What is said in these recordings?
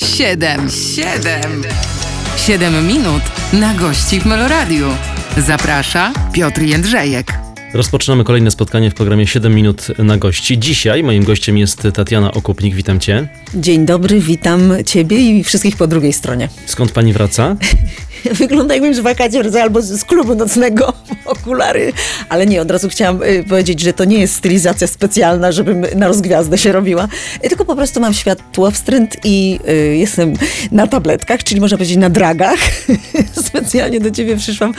Siedem, siedem, siedem minut na gości w Meloradiu. Zaprasza Piotr Jędrzejek. Rozpoczynamy kolejne spotkanie w programie 7 minut na gości. Dzisiaj moim gościem jest Tatiana Okupnik. Witam cię. Dzień dobry, witam ciebie i wszystkich po drugiej stronie. Skąd pani wraca? Wygląda jakbym z wakacji albo z klubu nocnego, okulary. Ale nie, od razu chciałam y, powiedzieć, że to nie jest stylizacja specjalna, żebym na rozgwiazdę się robiła, y, tylko po prostu mam światło wstręt i y, jestem na tabletkach, czyli można powiedzieć na dragach. Specjalnie do ciebie przyszłam.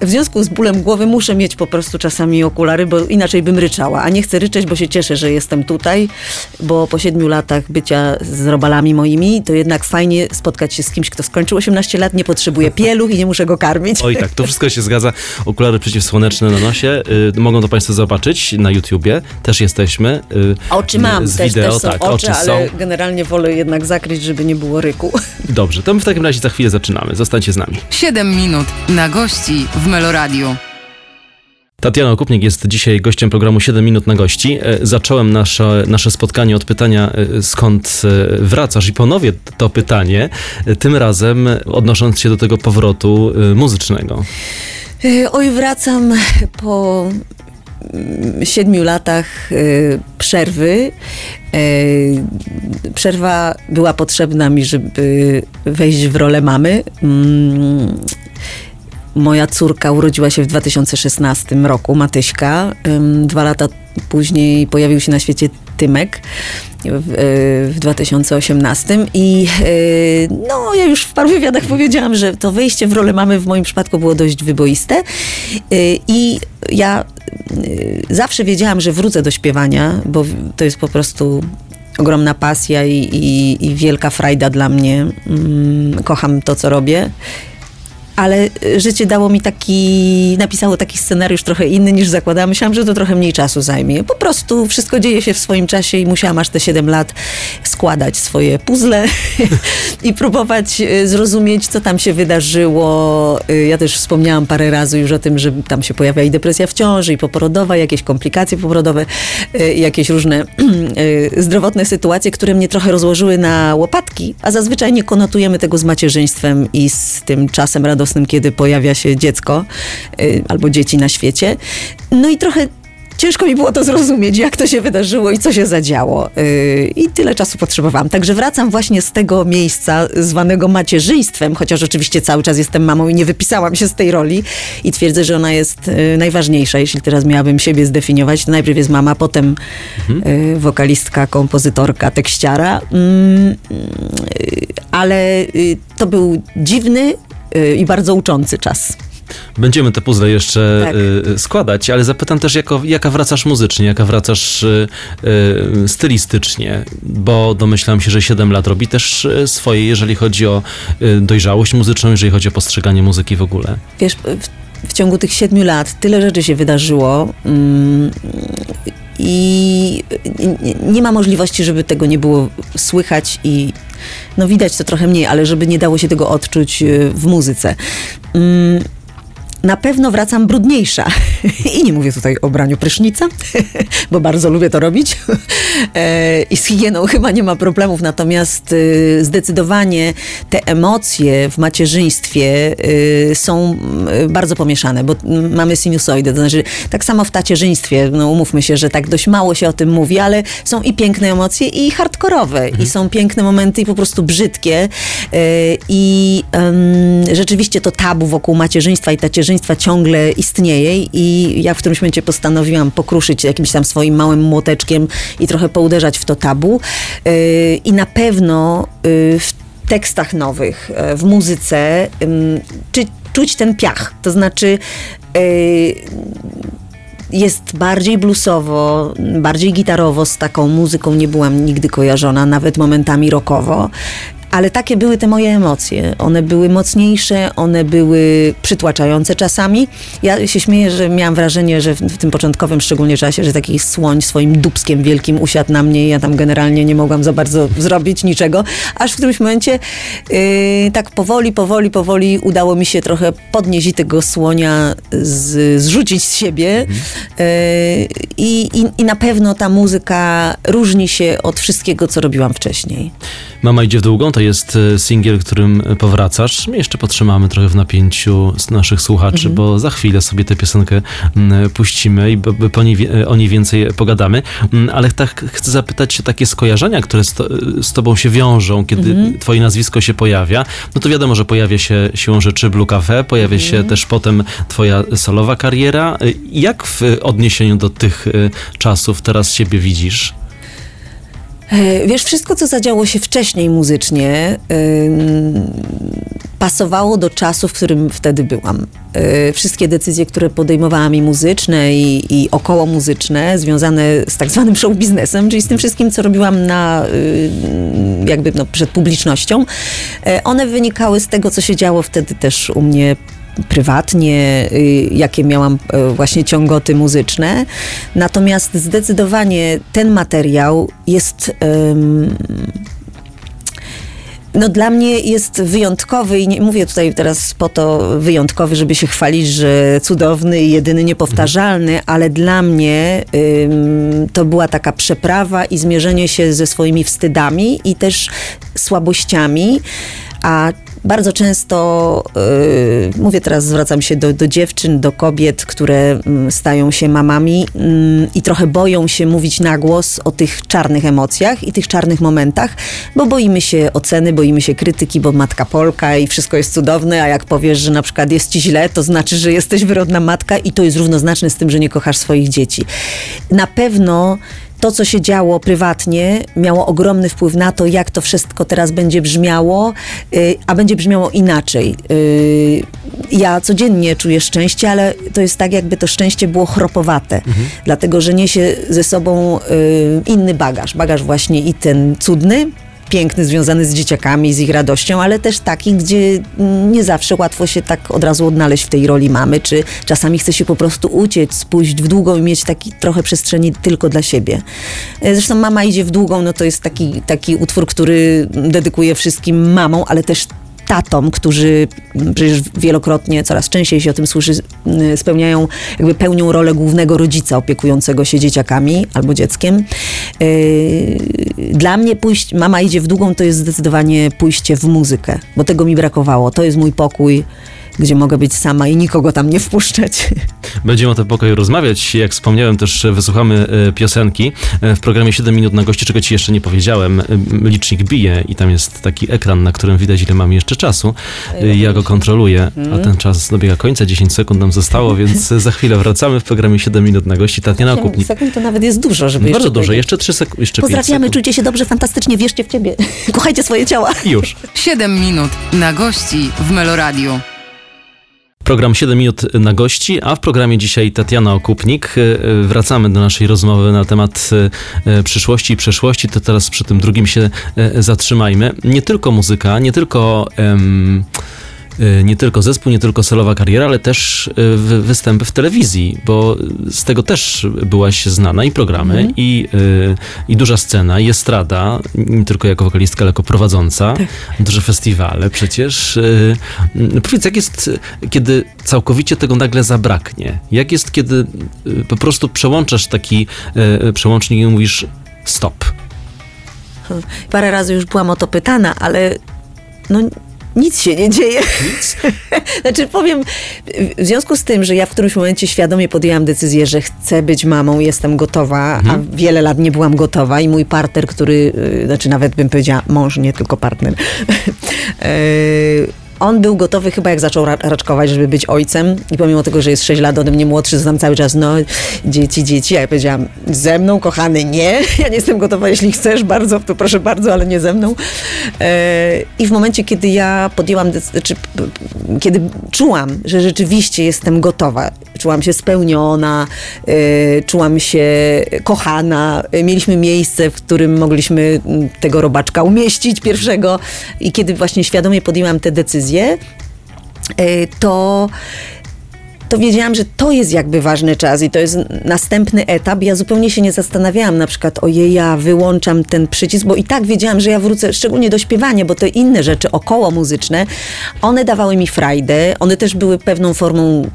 W związku z bólem głowy muszę mieć po prostu czasami okulary, bo inaczej bym ryczała. A nie chcę ryczeć, bo się cieszę, że jestem tutaj, bo po siedmiu latach bycia z robalami moimi, to jednak fajnie spotkać się z kimś, kto skończył 18 lat, nie potrzebuje pieluch i nie muszę go karmić. Oj tak, to wszystko się zgadza. Okulary przeciwsłoneczne na nosie. Y, mogą to Państwo zobaczyć na YouTubie. Też jesteśmy. Y, Oczy mam, z też, wideo, też są tak, oczy, oczy ale są. generalnie wolę jednak zakryć, żeby nie było ryku. Dobrze, to my w takim razie za chwilę zaczynamy. Zostańcie z nami. Siedem minut na gości w Meloradiu. Tatiana Okupnik jest dzisiaj gościem programu 7 minut na gości. E, Zacząłem nasze, nasze spotkanie od pytania, e, skąd e, wracasz i ponowię to pytanie, tym razem odnosząc się do tego powrotu muzycznego. Oj, wracam po mm, siedmiu latach przerwy. Przerwa była potrzebna mi, żeby wejść w rolę mamy. Moja córka urodziła się w 2016 roku, Matyśka. Dwa lata później pojawił się na świecie Tymek w, y, w 2018 i y, no ja już w paru wywiadach powiedziałam, że to wejście w rolę mamy w moim przypadku było dość wyboiste Y, i ja y, zawsze wiedziałam, że wrócę do śpiewania, bo to jest po prostu ogromna pasja i, i, i wielka frajda dla mnie. Mm, Kocham to, co robię. Ale y, życie dało mi taki, napisało taki scenariusz trochę inny niż zakładałam. Myślałam, że to trochę mniej czasu zajmie. Po prostu wszystko dzieje się w swoim czasie i musiałam aż te 7 lat składać swoje puzzle i próbować y, zrozumieć, co tam się wydarzyło. Y, Ja też wspomniałam parę razy już o tym, że tam się pojawia i depresja w ciąży, i poporodowa, jakieś komplikacje poporodowe, jakieś różne zdrowotne sytuacje, które mnie trochę rozłożyły na łopatki, a zazwyczaj nie konotujemy tego z macierzyństwem i z tym czasem radosnym, kiedy pojawia się dziecko y, albo dzieci na świecie. No i trochę ciężko mi było to zrozumieć, jak to się wydarzyło i co się zadziało. Yy, I tyle czasu potrzebowałam. Także wracam właśnie z tego miejsca zwanego macierzyństwem, chociaż oczywiście cały czas jestem mamą i nie wypisałam się z tej roli i twierdzę, że ona jest yy, najważniejsza. Jeśli teraz miałabym siebie zdefiniować, to najpierw jest mama, potem yy, wokalistka, kompozytorka, tekściara. Mm, ale to był dziwny i bardzo uczący czas. Będziemy te puzzle jeszcze Tak. y, składać, ale zapytam też, jako, jaka wracasz muzycznie, jaka wracasz y, y, stylistycznie, bo domyślam się, że 7 lat robi też y, swoje, jeżeli chodzi o y, dojrzałość muzyczną, jeżeli chodzi o postrzeganie muzyki w ogóle. Wiesz, w, w ciągu tych siedmiu lat tyle rzeczy się wydarzyło mm, i nie, ma możliwości, żeby tego nie było słychać i no widać to trochę mniej, ale żeby nie dało się tego odczuć y, w muzyce. Mm, na pewno wracam brudniejsza. I nie mówię tutaj o braniu prysznica, bo bardzo lubię to robić. E, I z higieną chyba nie ma problemów. Natomiast y, zdecydowanie te emocje w macierzyństwie y, są y, bardzo pomieszane, bo mamy sinusoidę. To znaczy, tak samo w tacierzyństwie, no umówmy się, że tak dość mało się o tym mówi, ale są i piękne emocje, i hardkorowe. I są piękne momenty, i po prostu brzydkie. I rzeczywiście to tabu wokół macierzyństwa i tacierzyństwa ciągle istnieje i ja w którymś momencie postanowiłam pokruszyć jakimś tam swoim małym młoteczkiem i trochę pouderzać w to tabu. Yy, I na pewno yy, w tekstach nowych, yy, w muzyce, czy, czuć ten piach. To znaczy jest bardziej bluesowo, bardziej gitarowo z taką muzyką nie byłam nigdy kojarzona, nawet momentami rockowo. Ale takie były te moje emocje. One były mocniejsze, one były przytłaczające czasami. Ja się śmieję, że miałam wrażenie, że w, tym początkowym szczególnie czasie, że taki słoń swoim dubskiem wielkim usiadł na mnie i ja tam generalnie nie mogłam za bardzo zrobić niczego. Aż w którymś momencie yy, tak powoli, powoli, powoli udało mi się trochę podnieść tego słonia z, zrzucić z siebie. Yy, i, I na pewno ta muzyka różni się od wszystkiego, co robiłam wcześniej. Mama idzie w długą, to jest e, singiel, którym powracasz. My jeszcze potrzymamy trochę w napięciu z naszych słuchaczy, Mhm. bo za chwilę sobie tę piosenkę puścimy i po niej, o niej więcej pogadamy. Ale tak chcę zapytać się takie skojarzenia, które z, to, z tobą się wiążą, kiedy Mhm. twoje nazwisko się pojawia. No to wiadomo, że pojawia się siłą rzeczy Blue Cafe, pojawia Mhm. się też potem twoja solowa kariera. Y, Jak w odniesieniu do tych y, czasów teraz siebie widzisz? E, Wiesz, wszystko, co zadziało się wcześniej muzycznie, pasowało do czasu, w którym wtedy byłam. E, Wszystkie decyzje, które podejmowałam i muzyczne, i, i około muzyczne, związane z tak zwanym show biznesem, czyli z tym wszystkim, co robiłam na, jakby no, przed publicznością, e, one wynikały z tego, co się działo wtedy też u mnie prywatnie, y, jakie miałam y, właśnie ciągoty muzyczne. Natomiast zdecydowanie ten materiał jest. ym, no dla mnie jest wyjątkowy i nie mówię tutaj teraz po to wyjątkowy, żeby się chwalić, że cudowny i jedyny niepowtarzalny, ale dla mnie ym, to była taka przeprawa i zmierzenie się ze swoimi wstydami i też słabościami, a bardzo często, yy, mówię teraz, zwracam się do, do dziewczyn, do kobiet, które mm, stają się mamami mm, i trochę boją się mówić na głos o tych czarnych emocjach i tych czarnych momentach, bo boimy się oceny, boimy się krytyki, bo matka Polka i wszystko jest cudowne, a jak powiesz, że na przykład jest ci źle, to znaczy, że jesteś wyrodna matka i to jest równoznaczne z tym, że nie kochasz swoich dzieci. Na pewno to, co się działo prywatnie, miało ogromny wpływ na to, jak to wszystko teraz będzie brzmiało, y, a będzie brzmiało inaczej. Y, Ja codziennie czuję szczęście, ale to jest tak, jakby to szczęście było chropowate, dlatego że niesie ze sobą y, inny bagaż. Bagaż właśnie i ten cudny, piękny, związany z dzieciakami, z ich radością, ale też taki, gdzie nie zawsze łatwo się tak od razu odnaleźć w tej roli mamy, czy czasami chce się po prostu uciec, spójść w długą i mieć taki trochę przestrzeni tylko dla siebie. E, Zresztą Mama idzie w długą, no to jest taki, taki utwór, który dedykuję wszystkim mamom, ale też tatom, którzy przecież wielokrotnie, coraz częściej się o tym słyszy, mm, spełniają, jakby pełnią rolę głównego rodzica opiekującego się dzieciakami albo dzieckiem. Yy, Dla mnie pójść, mama idzie w długą, to jest zdecydowanie pójście w muzykę, bo tego mi brakowało. To jest mój pokój, gdzie mogę być sama i nikogo tam nie wpuszczać. Będziemy o tym pokoju rozmawiać. Jak wspomniałem, też wysłuchamy e, piosenki. E, W programie 7 minut na gości, czego ci jeszcze nie powiedziałem, e, licznik bije i tam jest taki ekran, na którym widać, ile mamy jeszcze czasu. E, Ja go kontroluję, a ten czas dobiega końca, 10 sekund nam zostało, więc za chwilę wracamy w programie 7 minut na gości. Tatiana Okupnik. Sekund to nawet jest dużo, żeby Bardzo jeszcze dużo, powiedzieć. jeszcze 3 sekund, jeszcze 5 Pozdrawiamy, sekund. czujcie się dobrze, fantastycznie, wierzcie w ciebie. Kochajcie swoje ciała. Już. 7 minut na gości w Meloradiu. Program 7 minut na gości, a w programie dzisiaj Tatiana Okupnik. E, e, Wracamy do naszej rozmowy na temat e, przyszłości i przeszłości. To teraz przy tym drugim się zatrzymajmy. Nie tylko muzyka, nie tylko. e, nie tylko zespół, nie tylko solowa kariera, ale też wy- występy w telewizji, bo z tego też byłaś znana i programy, i, e, i duża scena, i estrada, nie tylko jako wokalistka, ale jako prowadząca, duże festiwale przecież. Powiedz, jak jest, kiedy całkowicie tego nagle zabraknie? Jak jest, kiedy po prostu przełączasz taki przełącznik i mówisz stop? Parę razy już byłam o to pytana, ale no nic się nie dzieje. znaczy powiem, w związku z tym, że ja w którymś momencie świadomie podjęłam decyzję, że chcę być mamą, jestem gotowa, a wiele lat nie byłam gotowa i mój partner, który, y, znaczy nawet bym powiedziała mąż, nie tylko partner, y, on był gotowy chyba jak zaczął ra- raczkować, żeby być ojcem. I pomimo tego, że jest 6 lat ode mnie młodszy, znam cały czas, no dzieci, dzieci, a ja powiedziałam, ze mną kochany nie, ja nie jestem gotowa, jeśli chcesz bardzo, to proszę bardzo, ale nie ze mną. E, I w momencie, kiedy ja podjęłam, czy, kiedy czułam, że rzeczywiście jestem gotowa, czułam się spełniona, e, czułam się kochana, e, mieliśmy miejsce, w którym mogliśmy tego robaczka umieścić pierwszego. I kiedy właśnie świadomie podjęłam te decyzje, e, to to wiedziałam, że to jest jakby ważny czas i to jest następny etap. Ja zupełnie się nie zastanawiałam na przykład, ojej, ja wyłączam ten przycisk, bo i tak wiedziałam, że ja wrócę, szczególnie do śpiewania, bo te inne rzeczy około muzyczne, one dawały mi frajdę, one też były pewną formą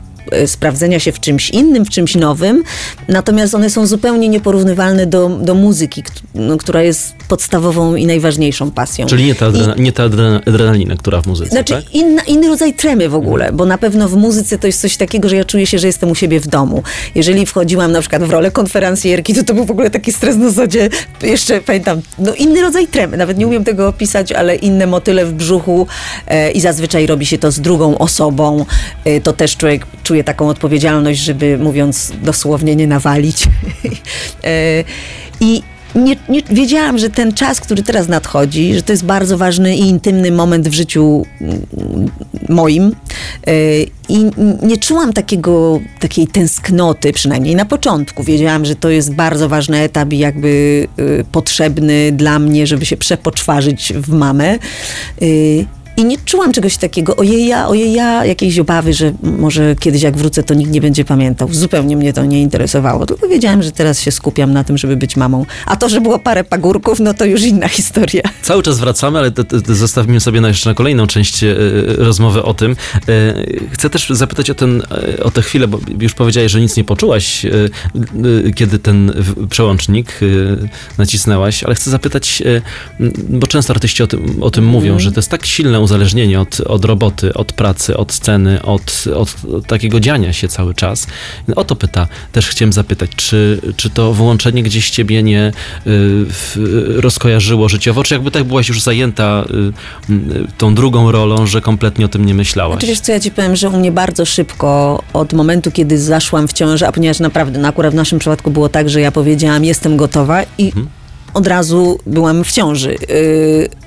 sprawdzenia się w czymś innym, w czymś nowym, natomiast one są zupełnie nieporównywalne do, do muzyki, no, która jest podstawową i najważniejszą pasją. Czyli nie ta, adrena, nie ta adrena, adrenalina, która w muzyce, Znaczy tak? inna, inny rodzaj tremy w ogóle, bo na pewno w muzyce to jest coś takiego, że ja czuję się, że jestem u siebie w domu. Jeżeli wchodziłam na przykład w rolę konferencjerki, to to był w ogóle taki stres na zasadzie, jeszcze pamiętam, no inny rodzaj tremy, nawet nie umiem tego opisać, ale inne motyle w brzuchu e, i zazwyczaj robi się to z drugą osobą. E, to też człowiek czuje taką odpowiedzialność, żeby mówiąc dosłownie nie nawalić. e, I nie, nie, wiedziałam, że ten czas, który teraz nadchodzi, że to jest bardzo ważny i intymny moment w życiu mm, moim. Yy, I nie czułam takiego, takiej tęsknoty, przynajmniej na początku. Wiedziałam, że to jest bardzo ważny etap i jakby yy, potrzebny dla mnie, żeby się przepoczwarzyć w mamę. I nie czułam czegoś takiego, ojej ja, ojej ja, jakiejś obawy, że może kiedyś jak wrócę, to nikt nie będzie pamiętał. Zupełnie mnie to nie interesowało, tylko wiedziałam, że teraz się skupiam na tym, żeby być mamą. A to, że było parę pagórków, no to już inna historia. Cały czas wracamy, ale zostawimy sobie na jeszcze na kolejną część e, rozmowy o tym. E, chcę też zapytać o, ten, e, o tę chwilę, bo już powiedziałeś, że nic nie poczułaś, e, e, kiedy ten przełącznik e, nacisnęłaś, ale chcę zapytać, e, bo często artyści o tym, o tym mówią, że to jest tak silne uzależnienie od, od roboty, od pracy, od sceny, od, od, od takiego dziania się cały czas. O to pyta, też chciałem zapytać, czy, czy to wyłączenie gdzieś ciebie nie y, rozkojarzyło życiowo, czy jakby tak byłaś już zajęta y, y, tą drugą rolą, że kompletnie o tym nie myślałaś? Znaczy wiesz co, ja ci powiem, że u mnie bardzo szybko, od momentu, kiedy zaszłam w ciążę, a ponieważ naprawdę, no akurat w naszym przypadku było tak, że ja powiedziałam, jestem gotowa i od razu byłam w ciąży. Yy,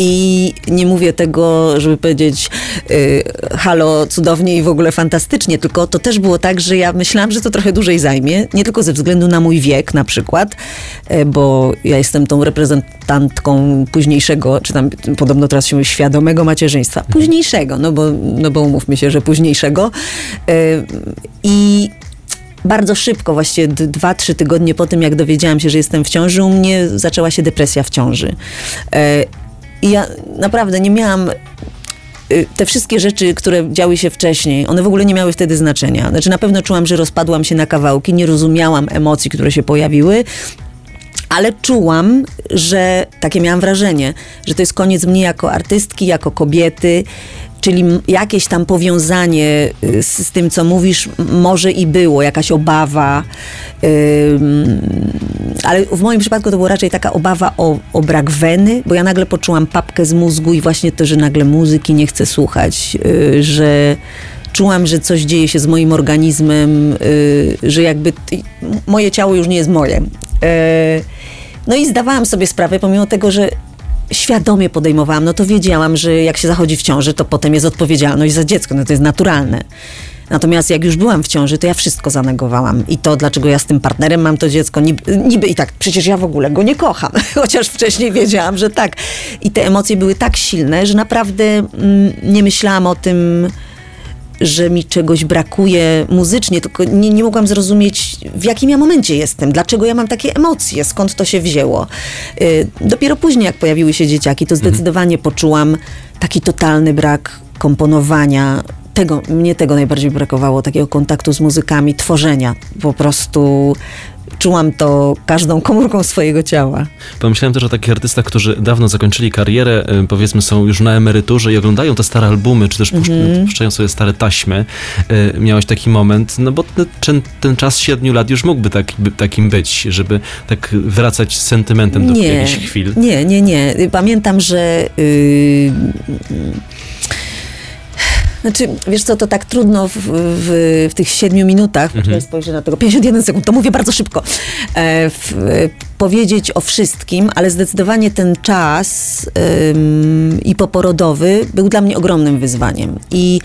I nie mówię tego, żeby powiedzieć yy, halo, cudownie i w ogóle fantastycznie, tylko to też było tak, że ja myślałam, że to trochę dłużej zajmie, nie tylko ze względu na mój wiek na przykład, yy, bo ja jestem tą reprezentantką późniejszego, czy tam podobno teraz się mówi świadomego macierzyństwa, późniejszego, no bo, no bo umówmy się, że późniejszego. Yy, I bardzo szybko, właściwie d- dwa, trzy tygodnie po tym, jak dowiedziałam się, że jestem w ciąży, u mnie zaczęła się depresja w ciąży. I ja naprawdę nie miałam y, te wszystkie rzeczy, które działy się wcześniej, one w ogóle nie miały wtedy znaczenia. Znaczy na pewno czułam, że rozpadłam się na kawałki, nie rozumiałam emocji, które się pojawiły, ale czułam, że takie miałam wrażenie, że to jest koniec mnie jako artystki, jako kobiety, czyli jakieś tam powiązanie y, z, z tym, co mówisz, może i było, jakaś obawa, ym, ale w moim przypadku to była raczej taka obawa o, o brak weny, bo ja nagle poczułam papkę z mózgu i właśnie to, że nagle muzyki nie chcę słuchać, y, że czułam, że coś dzieje się z moim organizmem, y, że jakby moje ciało już nie jest moje. Y, no i zdawałam sobie sprawę, pomimo tego, że świadomie podejmowałam, no to wiedziałam, że jak się zachodzi w ciąży, to potem jest odpowiedzialność za dziecko, no to jest naturalne. Natomiast jak już byłam w ciąży, to ja wszystko zanegowałam. I to, dlaczego ja z tym partnerem mam to dziecko, niby, niby i tak, przecież ja w ogóle go nie kocham. Chociaż wcześniej wiedziałam, że tak. I te emocje były tak silne, że naprawdę mm, nie myślałam o tym, że mi czegoś brakuje muzycznie, tylko nie, nie mogłam zrozumieć, w jakim ja momencie jestem, dlaczego ja mam takie emocje, skąd to się wzięło. Y, Dopiero później, jak pojawiły się dzieciaki, to zdecydowanie poczułam taki totalny brak komponowania. Tego, mnie tego najbardziej brakowało, takiego kontaktu z muzykami, tworzenia. Po prostu czułam to każdą komórką swojego ciała. Pomyślałem też o takich artystach, którzy dawno zakończyli karierę, y, powiedzmy są już na emeryturze i oglądają te stare albumy, czy też Mhm. puszczają sobie stare taśmy. Y, Miałeś taki moment, no bo ten, ten, czas siedmiu lat już mógłby tak, takim być, żeby tak wracać z sentymentem do jakichś chwil. Nie, nie, nie. Pamiętam, że. Yy, znaczy, wiesz co, to tak trudno w, w, w tych siedmiu minutach, mhm. spojrzę na tego, 51 sekund, to mówię bardzo szybko, e, w, e, powiedzieć o wszystkim, ale zdecydowanie ten czas ym, i poporodowy był dla mnie ogromnym wyzwaniem. I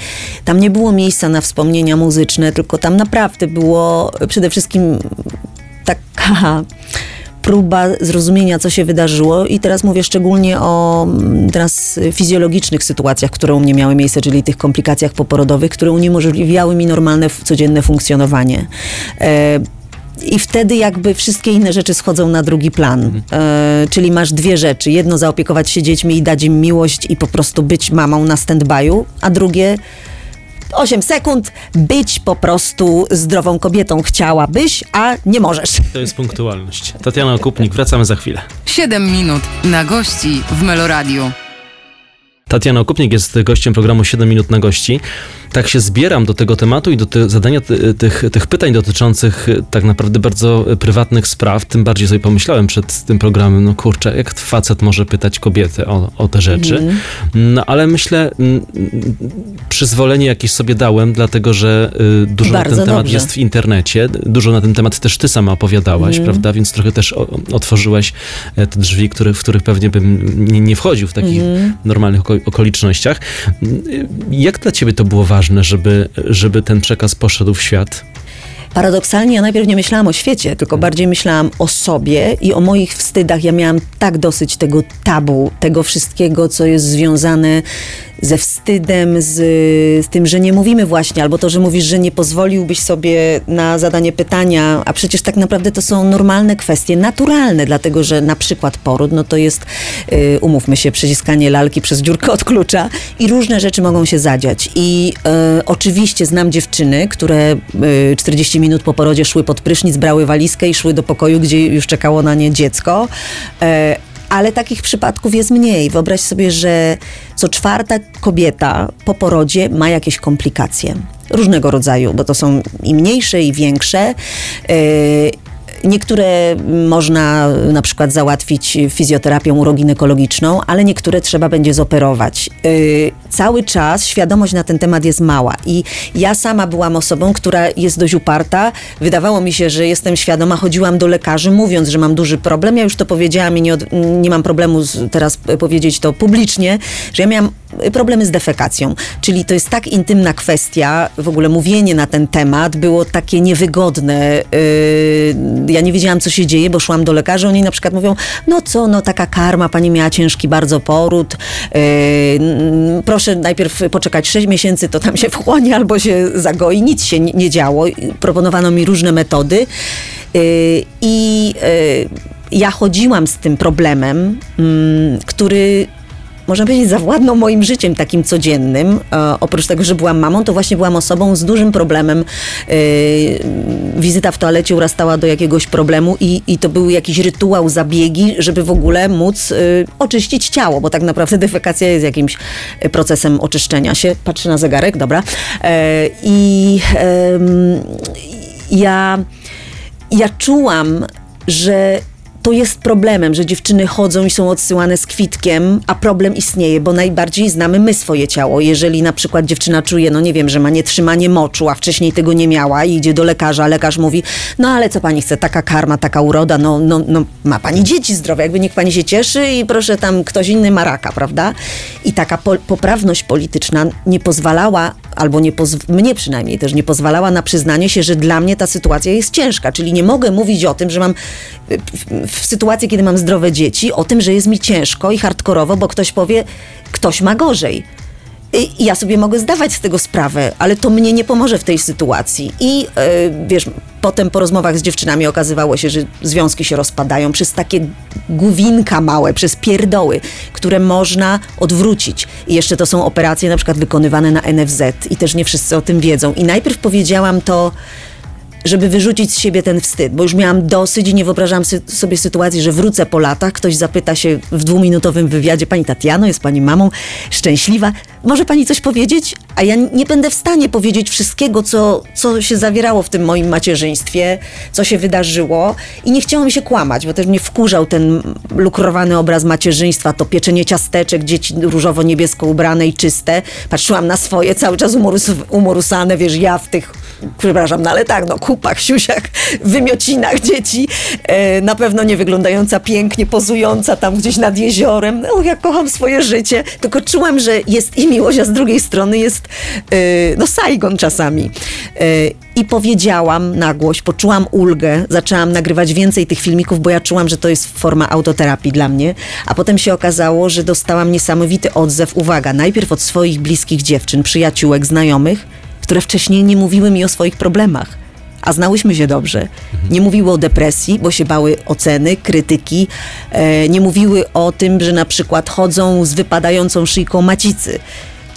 tam nie było miejsca na wspomnienia muzyczne, tylko tam naprawdę było przede wszystkim taka próba zrozumienia, co się wydarzyło i teraz mówię szczególnie o mm, teraz fizjologicznych sytuacjach, które u mnie miały miejsce, czyli tych komplikacjach poporodowych, które uniemożliwiały mi normalne, codzienne funkcjonowanie. E, i wtedy jakby wszystkie inne rzeczy schodzą na drugi plan. E, czyli masz dwie rzeczy. Jedno zaopiekować się dziećmi i dać im miłość i po prostu być mamą na stand-by'u, a drugie 8 sekund, być po prostu zdrową kobietą chciałabyś, a nie możesz. To jest punktualność. Tatiana Okupnik, wracamy za chwilę. 7 minut na gości w Meloradiu. Tatiana Okupnik jest gościem programu 7 minut na gości. Tak się zbieram do tego tematu i do te, zadania ty, tych, tych pytań dotyczących e, tak naprawdę bardzo prywatnych spraw. Tym bardziej sobie pomyślałem przed tym programem, no kurczę, jak facet może pytać kobietę o, o te rzeczy. Mhm. No ale myślę, mm, przyzwolenie jakieś sobie dałem, dlatego że y, dużo Bardzo na ten temat dobrze. jest w internecie. Dużo na ten temat też ty sama opowiadałaś, Mhm. prawda? Więc trochę też o, otworzyłaś e, te drzwi, które, w których pewnie bym nie, nie wchodził w takich Mhm. normalnych okolicznościach. Jak dla ciebie to było ważne, żeby, żeby ten przekaz poszedł w świat? Paradoksalnie ja najpierw nie myślałam o świecie, tylko bardziej myślałam o sobie i o moich wstydach. Ja miałam tak dosyć tego tabu, tego wszystkiego, co jest związane ze wstydem, z, z tym, że nie mówimy właśnie, albo to, że mówisz, że nie pozwoliłbyś sobie na zadanie pytania, a przecież tak naprawdę to są normalne kwestie, naturalne, dlatego że na przykład poród, no to jest, y, umówmy się, przyciskanie lalki przez dziurkę od klucza i różne rzeczy mogą się zadziać. I y, oczywiście znam dziewczyny, które y, 40 minut po porodzie szły pod prysznic, brały walizkę i szły do pokoju, gdzie już czekało na nie dziecko. Ale takich przypadków jest mniej. Wyobraź sobie, że co czwarta kobieta po porodzie ma jakieś komplikacje. Różnego rodzaju, bo to są i mniejsze, i większe. Niektóre można na przykład załatwić fizjoterapią uroginekologiczną, ale niektóre trzeba będzie zoperować. Yy, cały czas świadomość na ten temat jest mała i ja sama byłam osobą, która jest dość uparta. Wydawało mi się, że jestem świadoma, chodziłam do lekarzy mówiąc, że mam duży problem. Ja już to powiedziałam i nie, od, nie mam problemu z, teraz powiedzieć to publicznie, że ja miałam problemy z defekacją, czyli to jest tak intymna kwestia, w ogóle mówienie na ten temat było takie niewygodne. Yy, ja nie wiedziałam, co się dzieje, bo szłam do lekarzy, oni na przykład mówią, no co, no taka karma, pani miała ciężki bardzo poród, yy, proszę najpierw poczekać 6 miesięcy, to tam się wchłonie albo się zagoi, nic się nie, działo. Proponowano mi różne metody yy, i ja chodziłam z tym problemem, mm, który można powiedzieć, zawładnął moim życiem takim codziennym. E, oprócz tego, że byłam mamą, to właśnie byłam osobą z dużym problemem. E, wizyta w toalecie urastała do jakiegoś problemu i, i to był jakiś rytuał, zabiegi, żeby w ogóle móc e, oczyścić ciało, bo tak naprawdę defekacja jest jakimś e, procesem oczyszczenia się. Patrzę na zegarek, dobra. E, I ja, ja czułam, że to jest problemem, że dziewczyny chodzą i są odsyłane z kwitkiem, a problem istnieje, bo najbardziej znamy my swoje ciało. Jeżeli na przykład dziewczyna czuje, no nie wiem, że ma nietrzymanie moczu, a wcześniej tego nie miała i idzie do lekarza, lekarz mówi, no ale co pani chce, taka karma, taka uroda, no, no, no ma pani dzieci zdrowe, jakby niech pani się cieszy i proszę tam ktoś inny ma raka, prawda? I taka po, poprawność polityczna nie pozwalała, albo nie poz, mnie przynajmniej też nie pozwalała na przyznanie się, że dla mnie ta sytuacja jest ciężka, czyli nie mogę mówić o tym, że mam w, sytuacji, kiedy mam zdrowe dzieci, o tym, że jest mi ciężko i hardkorowo, bo ktoś powie, ktoś ma gorzej. I ja sobie mogę zdawać z tego sprawę, ale to mnie nie pomoże w tej sytuacji. I yy, wiesz, potem po rozmowach z dziewczynami okazywało się, że związki się rozpadają przez takie główinka małe, przez pierdoły, które można odwrócić. I jeszcze to są operacje na przykład wykonywane na NFZ i też nie wszyscy o tym wiedzą. I najpierw powiedziałam to żeby wyrzucić z siebie ten wstyd, bo już miałam dosyć i nie wyobrażałam sy- sobie sytuacji, że wrócę po latach, ktoś zapyta się w dwuminutowym wywiadzie, pani Tatiano, jest pani mamą, szczęśliwa, może pani coś powiedzieć? A ja nie będę w stanie powiedzieć wszystkiego, co, co się zawierało w tym moim macierzyństwie, co się wydarzyło i nie chciało mi się kłamać, bo też mnie wkurzał ten lukrowany obraz macierzyństwa, to pieczenie ciasteczek, dzieci różowo-niebiesko ubrane i czyste. Patrzyłam na swoje, cały czas umorus, umorusane, wiesz, ja w tych, przepraszam, no ale tak, no kupach, siusiach, wymiocinach dzieci, e, na pewno nie wyglądająca pięknie, pozująca tam gdzieś nad jeziorem. No, ja kocham swoje życie, tylko czułam, że jest i miłość, a z drugiej strony jest e, no Saigon czasami. E, I powiedziałam na głoś, poczułam ulgę, zaczęłam nagrywać więcej tych filmików, bo ja czułam, że to jest forma autoterapii dla mnie, a potem się okazało, że dostałam niesamowity odzew, uwaga, najpierw od swoich bliskich dziewczyn, przyjaciółek, znajomych, które wcześniej nie mówiły mi o swoich problemach a znałyśmy się dobrze. Nie mówiły o depresji, bo się bały oceny, krytyki. E, nie mówiły o tym, że na przykład chodzą z wypadającą szyjką macicy.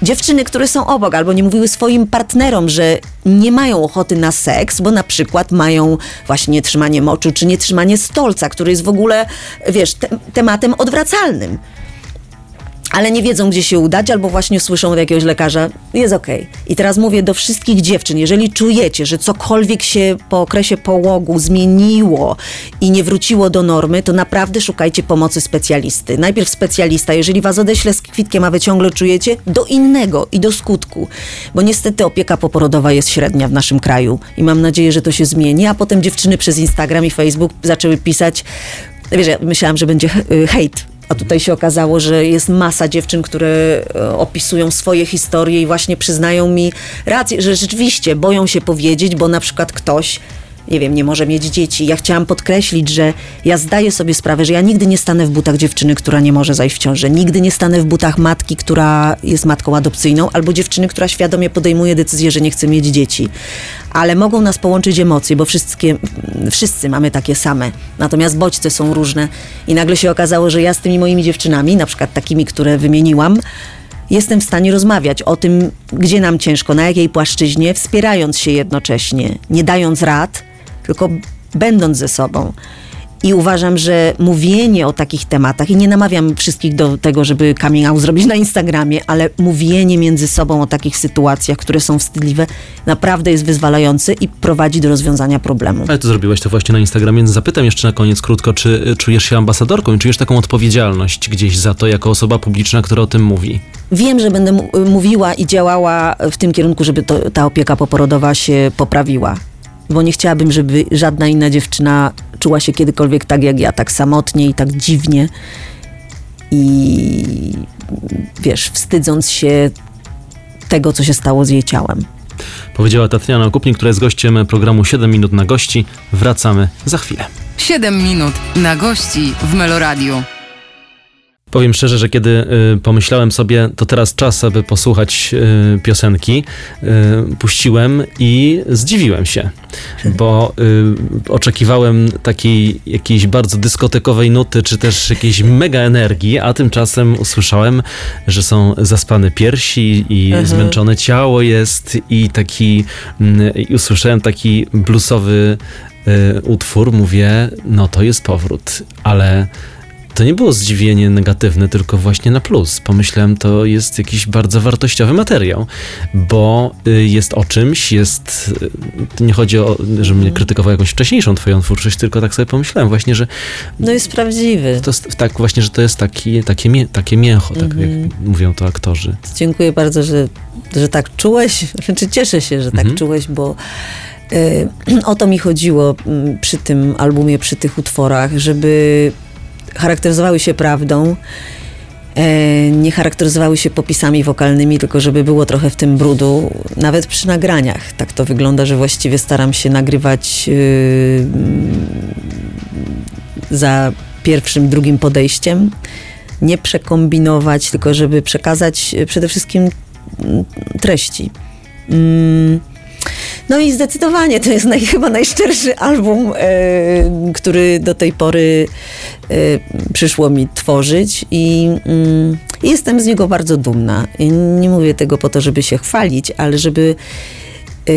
dziewczyny, które są obok, albo nie mówiły swoim partnerom, że nie mają ochoty na seks, bo na przykład mają właśnie nietrzymanie moczu, czy nietrzymanie stolca, który jest w ogóle, wiesz, te tematem odwracalnym ale nie wiedzą, gdzie się udać, albo właśnie słyszą od jakiegoś lekarza, jest okej. Okay. I teraz mówię do wszystkich dziewczyn, jeżeli czujecie, że cokolwiek się po okresie połogu zmieniło i nie wróciło do normy, to naprawdę szukajcie pomocy specjalisty. Najpierw specjalista, jeżeli was odeślę z kwitkiem, a wy ciągle czujecie, do innego i do skutku. Bo niestety opieka poporodowa jest średnia w naszym kraju i mam nadzieję, że to się zmieni, a potem dziewczyny przez Instagram i Facebook zaczęły pisać, wiesz, ja myślałam, że będzie hejt a tutaj się okazało, że jest masa dziewczyn, które e, opisują swoje historie i właśnie przyznają mi rację, że rzeczywiście boją się powiedzieć, bo na przykład ktoś nie wiem, nie może mieć dzieci. Ja chciałam podkreślić, że ja zdaję sobie sprawę, że ja nigdy nie stanę w butach dziewczyny, która nie może zajść w ciążę. Nigdy nie stanę w butach matki, która jest matką adopcyjną, albo dziewczyny, która świadomie podejmuje decyzję, że nie chce mieć dzieci. Ale mogą nas połączyć emocje, bo wszystkie, wszyscy mamy takie same. Natomiast bodźce są różne. I nagle się okazało, że ja z tymi moimi dziewczynami, na przykład takimi, które wymieniłam, jestem w stanie rozmawiać o tym, gdzie nam ciężko, na jakiej płaszczyźnie, wspierając się jednocześnie, nie dając rad, tylko będąc ze sobą. I uważam, że mówienie o takich tematach, i nie namawiam wszystkich do tego, żeby coming out zrobić na Instagramie, ale mówienie między sobą o takich sytuacjach, które są wstydliwe, naprawdę jest wyzwalające i prowadzi do rozwiązania problemu. Ale ty zrobiłeś to właśnie na Instagramie, więc zapytam jeszcze na koniec krótko, czy y, czujesz się ambasadorką i czujesz taką odpowiedzialność gdzieś za to, jako osoba publiczna, która o tym mówi? Wiem, że będę mówiła i działała w tym kierunku, żeby to, ta opieka poporodowa się poprawiła bo nie chciałabym, żeby żadna inna dziewczyna czuła się kiedykolwiek tak jak ja, tak samotnie i tak dziwnie. I wiesz, wstydząc się tego, co się stało z jej ciałem. Powiedziała Tatiana Okupnik, która jest gościem programu 7 minut na gości. Wracamy za chwilę. 7 minut na gości w Meloradiu. Powiem szczerze, że kiedy y, pomyślałem sobie, to teraz czas, aby posłuchać y, piosenki, y, puściłem i zdziwiłem się, bo y, oczekiwałem takiej jakiejś bardzo dyskotekowej nuty, czy też jakiejś mega energii, a tymczasem usłyszałem, że są zaspane piersi i mhm. zmęczone ciało jest i taki, y, i usłyszałem taki bluesowy y, utwór, mówię, no to jest powrót, ale to nie było zdziwienie negatywne, tylko właśnie na plus. Pomyślałem, to jest jakiś bardzo wartościowy materiał, bo y, jest o czymś, jest. Y, nie chodzi o, że mnie krytykował jakąś wcześniejszą twoją twórczość, tylko tak sobie pomyślałem właśnie, że. No jest prawdziwy. To, tak, właśnie, że to jest taki, takie, mie, takie mięcho, tak jak mhm. mówią to aktorzy. Dziękuję bardzo, że, że tak czułeś. Znaczy, cieszę się, że tak mhm. czułeś, bo. Y, o to mi chodziło mm, przy tym albumie, przy tych utworach, żeby charakteryzowały się prawdą, e, nie charakteryzowały się popisami wokalnymi, tylko żeby było trochę w tym brudu, nawet przy nagraniach. Tak to wygląda, że właściwie staram się nagrywać yy, za pierwszym, drugim podejściem. Nie przekombinować, tylko żeby przekazać przede wszystkim treści. Yy. No i zdecydowanie to jest naj, chyba najszczerszy album, e, który do tej pory e, przyszło mi tworzyć i mm, jestem z niego bardzo dumna. I nie mówię tego po to, żeby się chwalić, ale żeby e,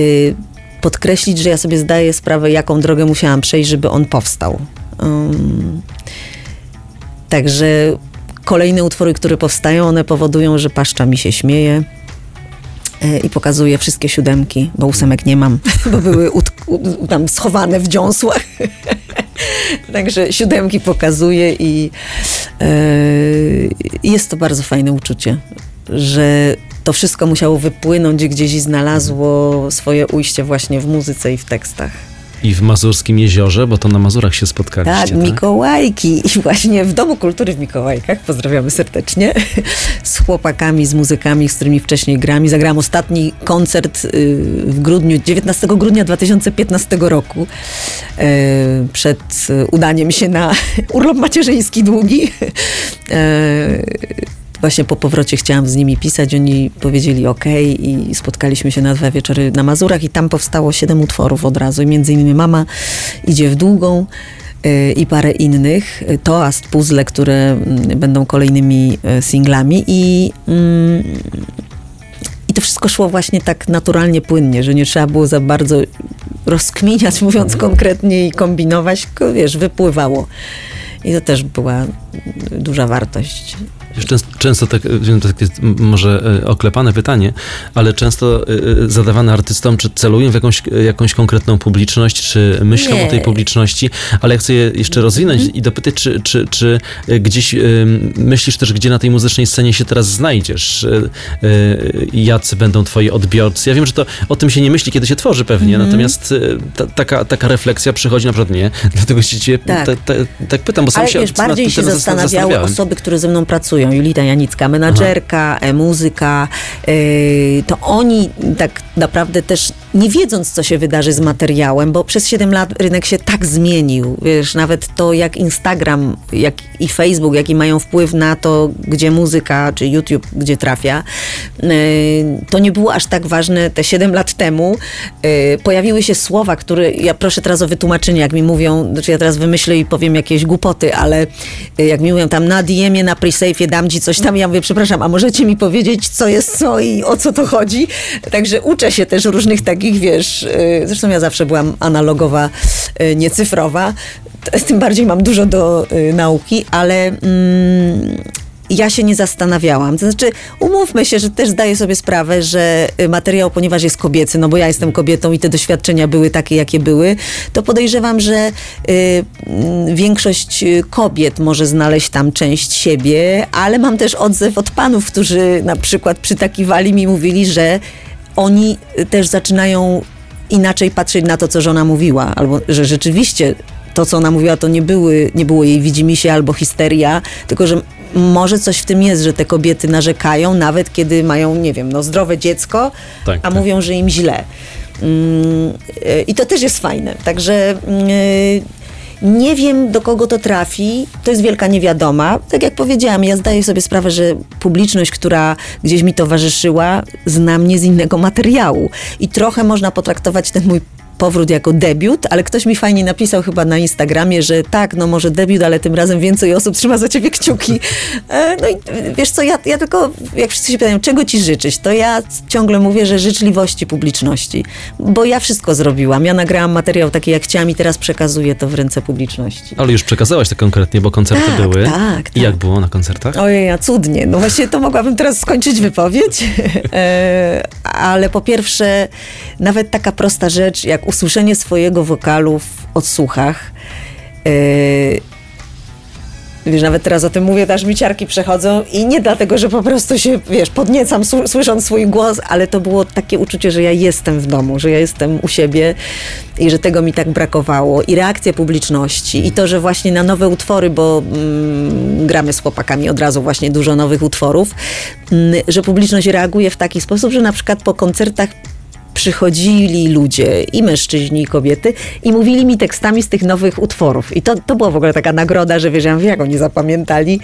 podkreślić, że ja sobie zdaję sprawę, jaką drogę musiałam przejść, żeby on powstał. Um, także kolejne utwory, które powstają, one powodują, że paszcza mi się śmieje i pokazuję wszystkie siódemki, bo ósemek nie mam, bo były tam schowane w dziąsłach. Także siódemki pokazuję i e, jest to bardzo fajne uczucie, że to wszystko musiało wypłynąć gdzieś i znalazło swoje ujście właśnie w muzyce i w tekstach. I w Mazurskim Jeziorze, bo to na Mazurach się spotkaliście. Tak, tak? Mikołajki. I właśnie w Domu Kultury w Mikołajkach, pozdrawiamy serdecznie, z chłopakami, z muzykami, z którymi wcześniej gram. I zagrałam ostatni koncert y, w grudniu, 19 grudnia 2015 roku, y, przed udaniem się na urlop macierzyński długi. Właśnie po powrocie chciałam z nimi pisać, oni powiedzieli ok i spotkaliśmy się na dwa wieczory na Mazurach i tam powstało siedem utworów od razu, między innymi Mama idzie w długą y, i parę innych. Toast, puzzle, które mm, będą kolejnymi y, singlami i mm, to wszystko szło właśnie tak naturalnie, płynnie, że nie trzeba było za bardzo rozkminiać, mówiąc konkretnie i kombinować, tylko wiesz, wypływało. I to też była duża wartość. Często, często tak, wiem, to takie m- może e, oklepane pytanie, ale często e, e, zadawane artystom, czy celują w jakąś, jakąś konkretną publiczność, czy myślą Nie. o tej publiczności, ale ja chcę je jeszcze rozwinąć i dopytać, czy, czy, czy gdzieś myślisz też, gdzie na tej muzycznej scenie się teraz znajdziesz? Jacy będą twoi odbiorcy? Ja wiem, że to o tym się nie myśli, kiedy się tworzy pewnie, natomiast e, ta, taka, taka refleksja przychodzi na przykład nie, dlatego się cię Tak. tak, tak, tak pytam, bo sam Ale się wiesz, bardziej się zastanawiały osoby, które ze mną pracują. Julita Janicka, menadżerka, e, muzyka. e, to oni tak naprawdę też nie wiedząc, co się wydarzy z materiałem, bo przez 7 lat rynek się tak zmienił. Wiesz, nawet to, jak Instagram, jak i Facebook, jaki mają wpływ na to, gdzie muzyka, czy YouTube, gdzie trafia, e, to nie było aż tak ważne te 7 lat temu. E, Pojawiły się słowa, które, ja proszę teraz o wytłumaczenie, jak mi mówią, znaczy ja teraz wymyślę i powiem jakieś głupoty, ale e, jak mi mówią tam na DM-ie, na pre-safe'ie dam ci coś tam, ja mówię, przepraszam, a możecie mi powiedzieć, co jest co i o co to chodzi? Także uczę się też różnych takich, wiesz, e, zresztą ja zawsze byłam analogowa, e, nie cyfrowa, t- tym bardziej mam dużo do e, nauki, ale... Mm, ja się nie zastanawiałam. To znaczy, umówmy się, że też zdaję sobie sprawę, że y, materiał, ponieważ jest kobiecy, no bo ja jestem kobietą i te doświadczenia były takie, jakie były, to podejrzewam, że y, mm, większość y, kobiet może znaleźć tam część siebie, ale mam też odzew od panów, którzy na przykład przytakiwali mi, mówili, że oni też zaczynają inaczej patrzeć na to, co żona mówiła, albo że rzeczywiście to, co ona mówiła, to nie, były, nie było jej widzimisię albo histeria, tylko że może coś w tym jest, że te kobiety narzekają, nawet kiedy mają, nie wiem, no, zdrowe dziecko, Tak, a tak. mówią, że im źle. Mm, y, I to też jest fajne. Także y, nie wiem, do kogo to trafi. To jest wielka niewiadoma. Tak jak powiedziałam, ja zdaję sobie sprawę, że publiczność, która gdzieś mi towarzyszyła, zna mnie z innego materiału. I trochę można potraktować ten mój powrót jako debiut, ale ktoś mi fajnie napisał chyba na Instagramie, że tak, no może debiut, ale tym razem więcej osób trzyma za ciebie kciuki. E, No i wiesz co, ja, ja tylko, jak wszyscy się pytają, czego ci życzyć, to ja ciągle mówię, że życzliwości publiczności, bo ja wszystko zrobiłam. Ja nagrałam materiał taki, jak chciałam i teraz przekazuję to w ręce publiczności. Ale już przekazałaś to konkretnie, bo koncerty Tak, były. tak, I tak. jak było na koncertach? Ojej, a cudnie. No właśnie to mogłabym teraz skończyć wypowiedź. E, ale po pierwsze, nawet taka prosta rzecz, jak usłyszenie swojego wokalu w odsłuchach. E, Wiesz, nawet teraz o tym mówię, aż mi ciarki przechodzą i nie dlatego, że po prostu się, wiesz, podniecam słysząc swój głos, ale to było takie uczucie, że ja jestem w domu, że ja jestem u siebie i że tego mi tak brakowało. I reakcja publiczności i to, że właśnie na nowe utwory, bo mm, gramy z chłopakami od razu właśnie dużo nowych utworów, mm, że publiczność reaguje w taki sposób, że na przykład po koncertach przychodzili ludzie, i mężczyźni, i kobiety, i mówili mi tekstami z tych nowych utworów. I to, to była w ogóle taka nagroda, że wiedziałam, jak oni zapamiętali.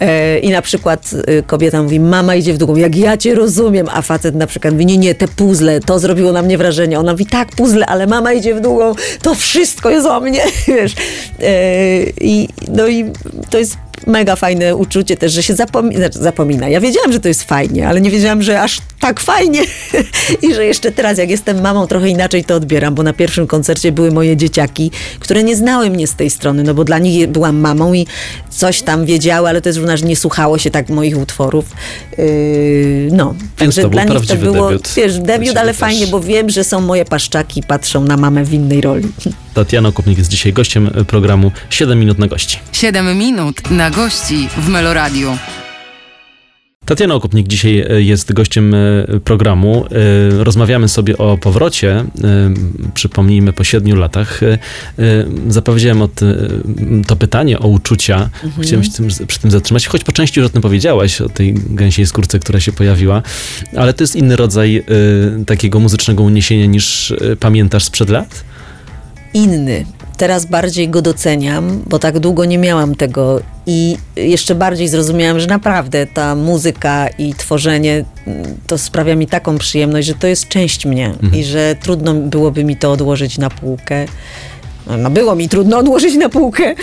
E, I na przykład e, kobieta mówi, mama idzie w długą, jak ja cię rozumiem, a facet na przykład mówi, nie, nie, te puzzle, to zrobiło na mnie wrażenie. Ona mówi, tak, puzzle, ale mama idzie w długą, to wszystko jest o mnie, wiesz. E, I, no i to jest mega fajne uczucie też, że się zapomina, znaczy zapomina. Ja wiedziałam, że to jest fajnie, ale nie wiedziałam, że aż tak fajnie i że jeszcze teraz, jak jestem mamą, trochę inaczej to odbieram, bo na pierwszym koncercie były moje dzieciaki, które nie znały mnie z tej strony, no bo dla nich byłam mamą i coś tam wiedziały, ale to jest równa, że nie słuchało się tak moich utworów. Yy, no, także dla nich to było, debiut. wiesz, debiut, ale też. fajnie, bo wiem, że są moje paszczaki, patrzą na mamę w innej roli. Tatiana Okupnik jest dzisiaj gościem programu 7 minut na gości. 7 minut na gości w Meloradiu. Tatiana Okupnik dzisiaj e, jest gościem e, programu. E, Rozmawiamy sobie o powrocie, przypomnijmy, po siedmiu latach. Zapowiedziałem od, to pytanie o uczucia. Chciałem się tym, przy tym zatrzymać, choć po części już o tym powiedziałaś, o tej gęsiej skórce, która się pojawiła, ale to jest inny rodzaj takiego muzycznego uniesienia niż pamiętasz sprzed lat? inny. Teraz bardziej go doceniam, bo tak długo nie miałam tego i jeszcze bardziej zrozumiałam, że naprawdę ta muzyka i tworzenie mm, to sprawia mi taką przyjemność, że to jest część mnie i że trudno byłoby mi to odłożyć na półkę. no było mi trudno odłożyć na półkę,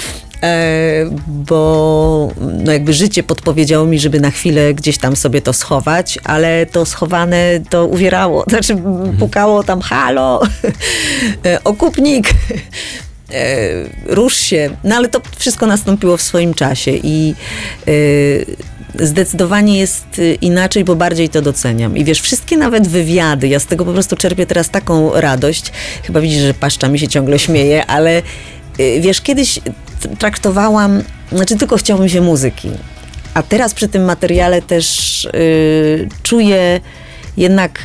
e, bo no jakby życie podpowiedziało mi, żeby na chwilę gdzieś tam sobie to schować, ale to schowane to uwierało, znaczy pukało tam halo, e, okupnik, rusz się. No ale to wszystko nastąpiło w swoim czasie i e, zdecydowanie jest e, inaczej, bo bardziej to doceniam. I wiesz, wszystkie nawet wywiady, ja z tego po prostu czerpię teraz taką radość. Chyba widzisz, że paszcza mi się ciągle śmieje, ale e, wiesz, kiedyś traktowałam, znaczy tylko chciałbym się muzyki. A teraz przy tym materiale też y, czuję jednak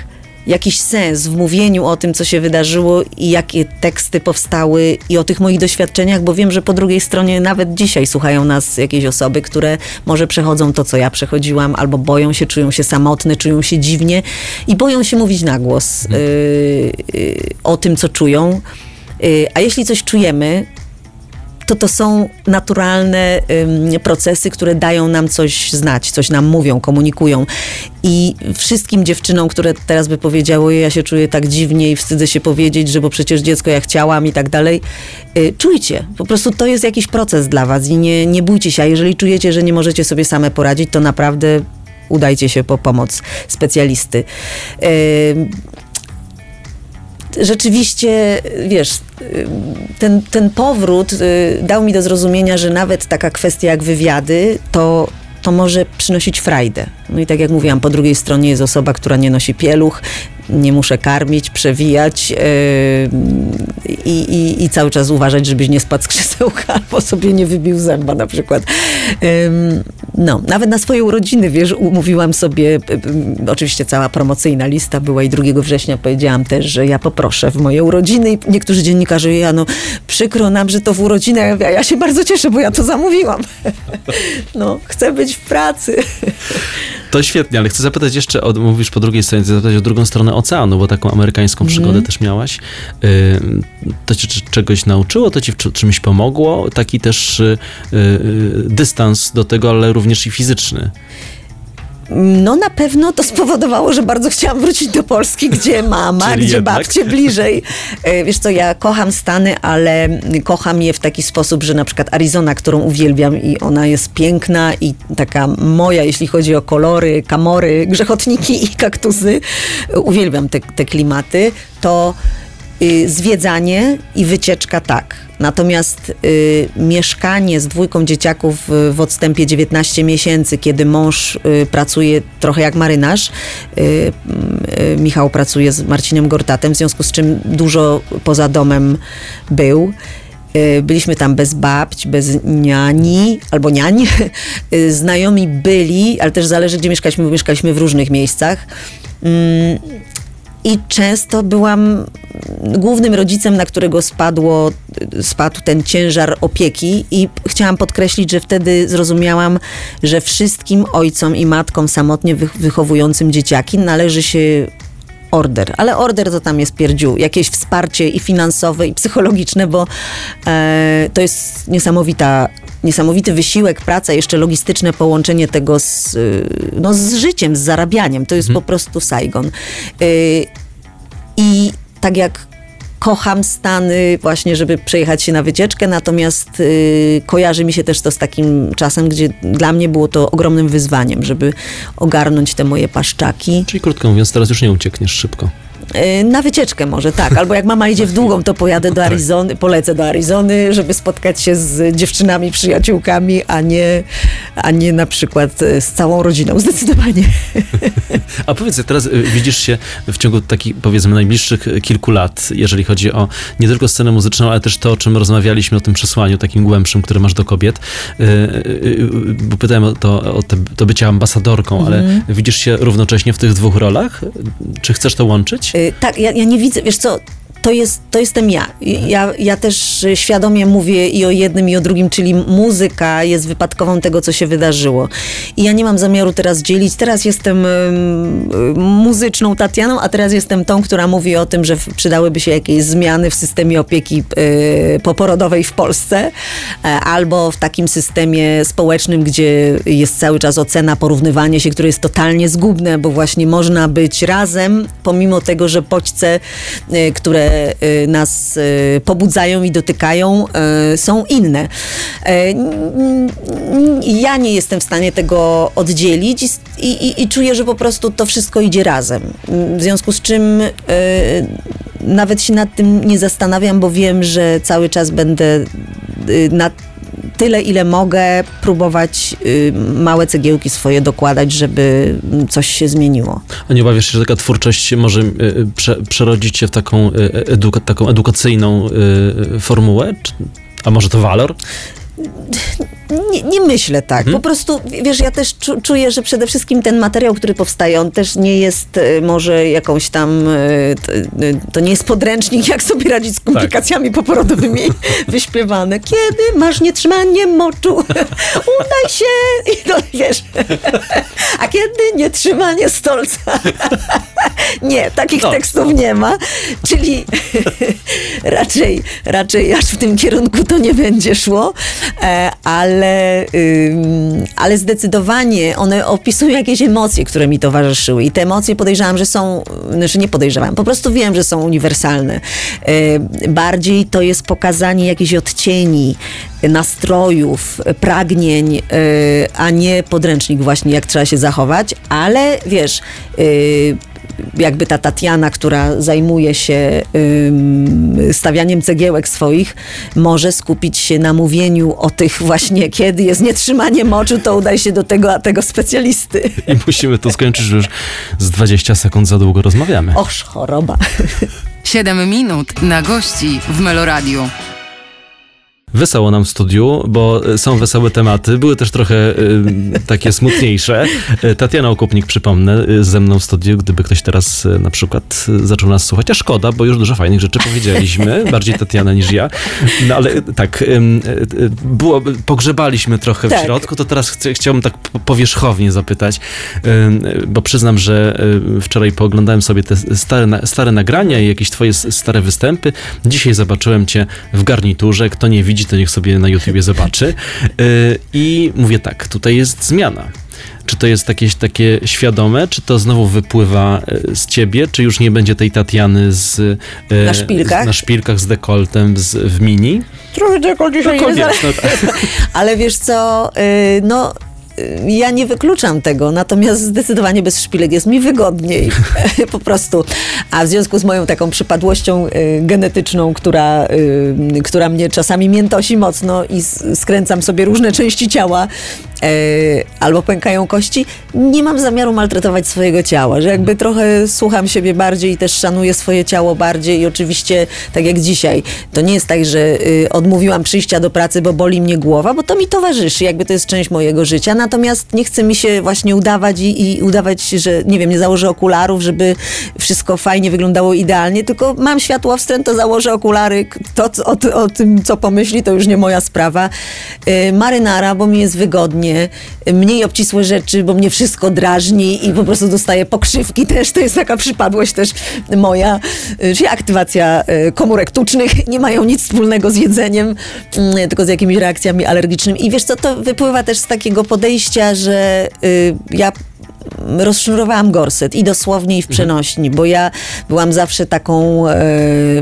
jakiś sens w mówieniu o tym, co się wydarzyło i jakie teksty powstały i o tych moich doświadczeniach, bo wiem, że po drugiej stronie nawet dzisiaj słuchają nas jakieś osoby, które może przechodzą to, co ja przechodziłam, albo boją się, czują się samotne, czują się dziwnie i boją się mówić na głos y, y, o tym, co czują. Y, a jeśli coś czujemy, to to są naturalne ym, procesy, które dają nam coś znać, coś nam mówią, komunikują. I wszystkim dziewczynom, które teraz by powiedziały, ja się czuję tak dziwnie i wstydzę się powiedzieć, że bo przecież dziecko ja chciałam i tak dalej, y, czujcie. Po prostu to jest jakiś proces dla was i nie, nie bójcie się. A jeżeli czujecie, że nie możecie sobie same poradzić, to naprawdę udajcie się po pomoc specjalisty. Ym, rzeczywiście, wiesz, ten, ten powrót y, dał mi do zrozumienia, że nawet taka kwestia jak wywiady, to, to może przynosić frajdę. No i tak jak mówiłam, po drugiej stronie jest osoba, która nie nosi pieluch, nie muszę karmić, przewijać yy, i, i, i cały czas uważać, żebyś nie spadł z krzesełka albo sobie nie wybił zęba na przykład. No, nawet na swoje urodziny, wiesz, umówiłam sobie, oczywiście cała promocyjna lista była i 2 września powiedziałam też, że ja poproszę w moje urodziny i niektórzy dziennikarze, ja no przykro nam, że to w urodziny, a ja, ja się bardzo cieszę, bo ja to zamówiłam. no, chcę być w pracy. To świetnie, ale chcę zapytać jeszcze, o, mówisz po drugiej stronie, chcę zapytać o drugą stronę oceanu, bo taką amerykańską przygodę też miałaś. Y, To cię czegoś nauczyło, to ci czymś pomogło? Taki też y, y, dystans do tego, ale również i fizyczny. No na pewno to spowodowało, że bardzo chciałam wrócić do Polski, gdzie mama, gdzie jednak. babcie bliżej. E, Wiesz co, ja kocham Stany, ale kocham je w taki sposób, że na przykład Arizona, którą uwielbiam i ona jest piękna i taka moja, jeśli chodzi o kolory, kamory, grzechotniki i kaktusy, uwielbiam te, te klimaty, to zwiedzanie i wycieczka tak. Natomiast y, mieszkanie z dwójką dzieciaków y, w odstępie 19 miesięcy, kiedy mąż y, pracuje trochę jak marynarz, y, y, Michał pracuje z Marcinem Gortatem, w związku z czym dużo poza domem był. Y, Byliśmy tam bez babć, bez niani albo niań. Y, Znajomi byli, ale też zależy, gdzie mieszkaliśmy, bo mieszkaliśmy w różnych miejscach. I często byłam głównym rodzicem, na którego spadło, spadł ten ciężar opieki, i chciałam podkreślić, że wtedy zrozumiałam, że wszystkim ojcom i matkom samotnie wych- wychowującym dzieciaki należy się order, ale order to tam jest pierdziu, jakieś wsparcie i finansowe, i psychologiczne, bo e, to jest niesamowita, niesamowity wysiłek, praca, jeszcze logistyczne połączenie tego z, y, no, z życiem, z zarabianiem. To jest po prostu Saigon. Y, I tak jak kocham Stany właśnie, żeby przejechać się na wycieczkę, natomiast y, kojarzy mi się też to z takim czasem, gdzie dla mnie było to ogromnym wyzwaniem, żeby ogarnąć te moje paszczaki. Czyli krótko mówiąc, teraz już nie uciekniesz szybko. Y, Na wycieczkę może, tak. Albo jak mama idzie w długą, to pojadę do Arizony, polecę do Arizony, żeby spotkać się z dziewczynami, przyjaciółkami, a nie, a nie na przykład y, z całą rodziną, zdecydowanie. A powiedz, teraz y, widzisz się w ciągu takich, powiedzmy, najbliższych kilku lat, jeżeli chodzi o nie tylko scenę muzyczną, ale też to, o czym rozmawialiśmy, o tym przesłaniu takim głębszym, które masz do kobiet. Bo pytałem o to, o to bycie ambasadorką, ale widzisz się równocześnie w tych dwóch rolach? Czy chcesz to łączyć? Y, Tak, ja, ja nie widzę, wiesz co, to, jest, to jestem ja. ja. Ja też świadomie mówię i o jednym, i o drugim, czyli muzyka jest wypadkową tego, co się wydarzyło. I ja nie mam zamiaru teraz dzielić. Teraz jestem muzyczną Tatianą, a teraz jestem tą, która mówi o tym, że przydałyby się jakieś zmiany w systemie opieki y, poporodowej w Polsce, e, albo w takim systemie społecznym, gdzie jest cały czas ocena, porównywanie się, które jest totalnie zgubne, bo właśnie można być razem, pomimo tego, że bodźce, y, które y, nas y, pobudzają i dotykają, y, są inne. Ja nie jestem w stanie tego oddzielić i, i, i, czuję, że po prostu to wszystko idzie razem. W związku z czym nawet się nad tym nie zastanawiam, bo wiem, że cały czas będę y, na tyle, ile mogę, próbować y, małe cegiełki swoje dokładać, żeby coś się zmieniło. A nie obawiasz się, że taka twórczość może y, y, prze, przerodzić się w taką, eduka, taką edukacyjną formułę? A może to walor? Nie, nie myślę tak. Po prostu, wiesz, ja też czu, czuję, że przede wszystkim ten materiał, który powstaje, on też nie jest y, może jakąś tam, y, y, to nie jest podręcznik, jak sobie radzić z komplikacjami poporodowymi wyśpiewane. Kiedy masz nietrzymanie moczu, udaj się i to wiesz. A kiedy nietrzymanie stolca? nie, takich No. tekstów nie ma. Czyli raczej, raczej aż w tym kierunku to nie będzie szło, e, ale, ale zdecydowanie one opisują jakieś emocje, które mi towarzyszyły i te emocje podejrzewam, że są, znaczy nie podejrzewam, po prostu wiem, że są uniwersalne. E, Bardziej to jest pokazanie jakichś odcieni, nastrojów, pragnień, e, a nie podręcznik właśnie, jak trzeba się zachować, ale wiesz, y, jakby ta Tatiana, która zajmuje się stawianiem cegiełek swoich, może skupić się na mówieniu o tych właśnie, kiedy jest nietrzymanie moczu, to udaj się do tego, a tego specjalisty. I musimy to skończyć, że już z 20 sekund za długo rozmawiamy. Och, choroba. 7 minut na gości w Meloradiu. Wesoło nam w studiu, bo e, są wesołe tematy, były też trochę e, takie smutniejsze. E, Tatiana Okupnik, przypomnę, ze mną w studiu, gdyby ktoś teraz e, na przykład zaczął nas słuchać, a szkoda, bo już dużo fajnych rzeczy powiedzieliśmy, bardziej Tatiana niż ja. No ale tak, e, było, pogrzebaliśmy trochę w Tak. środku, to teraz chciałbym tak po- powierzchownie zapytać, bo przyznam, że wczoraj pooglądałem sobie te stare, na- stare nagrania i jakieś twoje stare występy. Dzisiaj zobaczyłem cię w garniturze. Kto nie widzi, to niech sobie na YouTubie zobaczy. Y, I mówię tak, tutaj jest zmiana. Czy to jest jakieś takie świadome, czy to znowu wypływa y, z ciebie, czy już nie będzie tej Tatiany z, y, Na szpilkach? z, na szpilkach z dekoltem z, w mini? Trochę tylko dzisiaj No koniec, no tak. Ale wiesz co, y, no ja nie wykluczam tego, natomiast zdecydowanie bez szpilek jest mi wygodniej, po prostu. A w związku z moją taką przypadłością y, genetyczną, która, y, która mnie czasami miętosi mocno i skręcam sobie różne części ciała, y, albo pękają kości, nie mam zamiaru maltretować swojego ciała, że jakby trochę słucham siebie bardziej i też szanuję swoje ciało bardziej i oczywiście tak jak dzisiaj, to nie jest tak, że y, odmówiłam przyjścia do pracy, bo boli mnie głowa, bo to mi towarzyszy, jakby to jest część mojego życia, natomiast nie chce mi się właśnie udawać i, i udawać, że nie wiem, nie założę okularów, żeby wszystko fajnie wyglądało idealnie, tylko mam światło wstręt, to założę okulary, to o, o tym, co pomyśli, to już nie moja sprawa. Y, marynara, bo mi jest wygodnie, y, mniej obcisłe rzeczy, bo mnie wszystko drażni i po prostu dostaję pokrzywki też, to jest taka przypadłość też moja, y, czyli aktywacja y, komórek tucznych, nie mają nic wspólnego z jedzeniem, y, tylko z jakimiś reakcjami alergicznymi. I wiesz co, to wypływa też z takiego podejścia, że ja rozsznurowałam gorset i dosłownie i w przenośni, bo ja byłam zawsze taką e,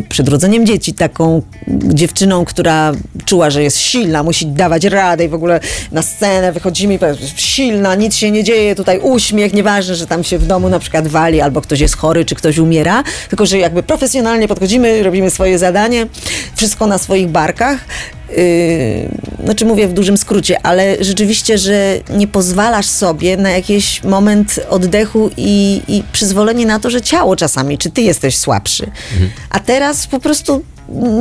przed rodzeniem dzieci, taką dziewczyną, która czuła, że jest silna, musi dawać radę i w ogóle na scenę wychodzimy i powiedzmy, silna, nic się nie dzieje, tutaj uśmiech, nieważne, że tam się w domu na przykład wali albo ktoś jest chory, czy ktoś umiera, tylko że jakby profesjonalnie podchodzimy, robimy swoje zadanie, wszystko na swoich barkach. Yy, znaczy mówię w dużym skrócie, ale rzeczywiście, że nie pozwalasz sobie na jakiś moment oddechu i, i przyzwolenie na to, że ciało czasami, czy ty jesteś słabszy. A teraz po prostu